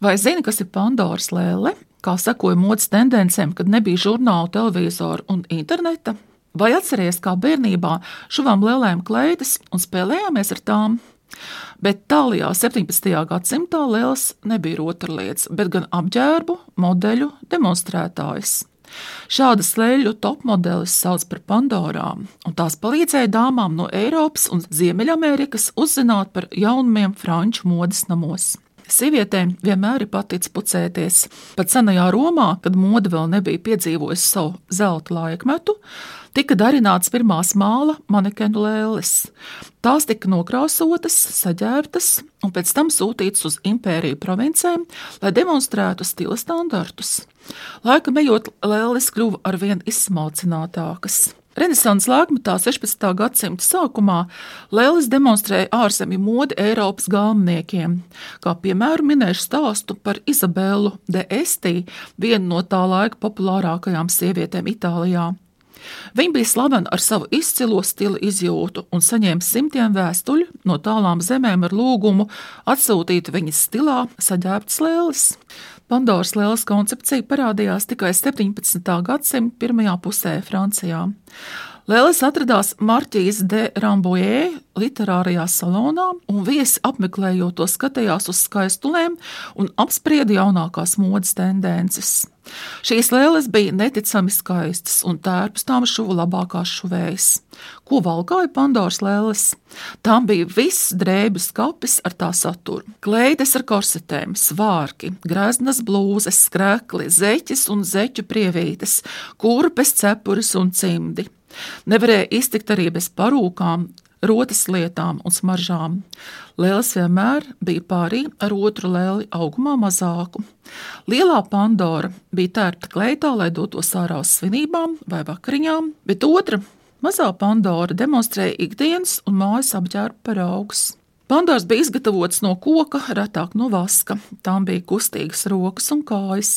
Vai zini, kas ir Pandoras lēle? Kā sekoja modes tendencēm, kad nebija žurnālu, televizoru un interneta? Vai atceries, kā bērnībā šuvām lēlēm kleitas un spēlējāmies ar tām? Bet tālākajā 17. gadsimtā lēlas nebija rotaļlietas, bet gan apģērbu, modeļu demonstrētājs. Šādas leļu topmodelis sauc par Pandorām, un tās palīdzēja dāmām no Eiropas un Ziemeļamerikas uzzināt par jaunumiem franču modes namos. Sievietēm vienmēr ir paticis pucēties. Pat senajā Romā, kad mode vēl nebija piedzīvojusi savu zelta laikmetu, tika darināts pirmās māla manekenu lēles. Tās tika nokrāsotas, saģērbtas un pēc tam sūtītas uz impēriju provincēm, lai demonstrētu stila standartus. Laika ejot, lēles kļuva arvien izsmalcinātākas. Renesanses laikmetā, 16. gadsimta sākumā, Lēlis demonstrēja ārzemju modi Eiropas galveniekiem. Kā piemēru minēšu stāstu par Izabelu de Estī, vienu no tā laika populārākajām sievietēm Itālijā. Viņa bija slavena ar savu izcilo stila izjūtu un saņēma simtiem vēstuļu no tālām zemēm ar lūgumu atsūtīt viņas stilā saģērbtas lēles. Pandoras lēlas koncepcija parādījās tikai 17. gadsimta pirmajā pusē Francijā. Lēlis atradās Marķīs de Rambojē literārajā salonā, un viesi apmeklējot to skatījās uz skaistulēm un apsprieda jaunākās modes tendences. Šīs lēles bija neticami skaistas, un tērpus tām šuva labākās šuvējas. Ko valkāja Pandoras lēles? Tām bija viss drēbju skapis ar tā saturu. Kleides ar korsetēm, svārki, greznas blūzes, skrekli, zeķis un zeķu prievītes, kurpes, cepuris un cimdi. Nevarēja iztikt arī bez parūkām, rotas lietām un smaržām. Lēlis vienmēr bija pārī ar otru lēli augumā mazāku. Lielā Pandora bija tērpta kleitā, lai dotos ārā uz svinībām vai vakariņām, bet otra, mazā Pandora, demonstrēja ikdienas un mājas apģērba paraugus. Pandors bija izgatavots no koka, retāk no vaska. Tām bija kustīgas rokas un kājas.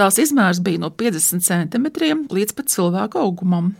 Tās izmērs bija no 50 cm līdz pat cilvēka augumam.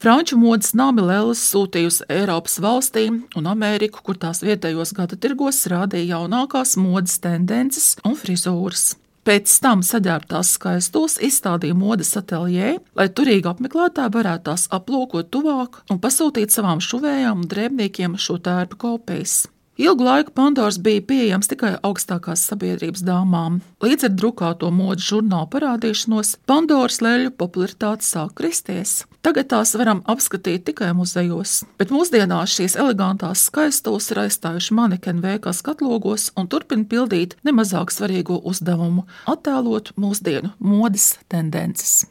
Franču modes nami Lēlas sūtījusi Eiropas valstīm un Ameriku, kur tās vietējos gada tirgos rādīja jaunākās modes tendences un frizūras. Pēc tam saģērbtās skaistos izstādīja modes ateljē, lai turīgi apmeklētāji varētu tās aplūkot tuvāk un pasūtīt savām šuvējām un drēbniekiem šo tērpu kopijas. Ilgu laiku Pandors bija pieejams tikai augstākās sabiedrības dāmām. Līdz ar drukāto modes žurnālu parādīšanos Pandoras leļu popularitāte sāk kristies. Tagad tās varam apskatīt tikai muzejos, bet mūsdienās šīs elegantās skaistos ir aizstājuši manekenu veikals katlogos un turpina pildīt nemazāk svarīgo uzdevumu - attēlot mūsdienu modes tendences.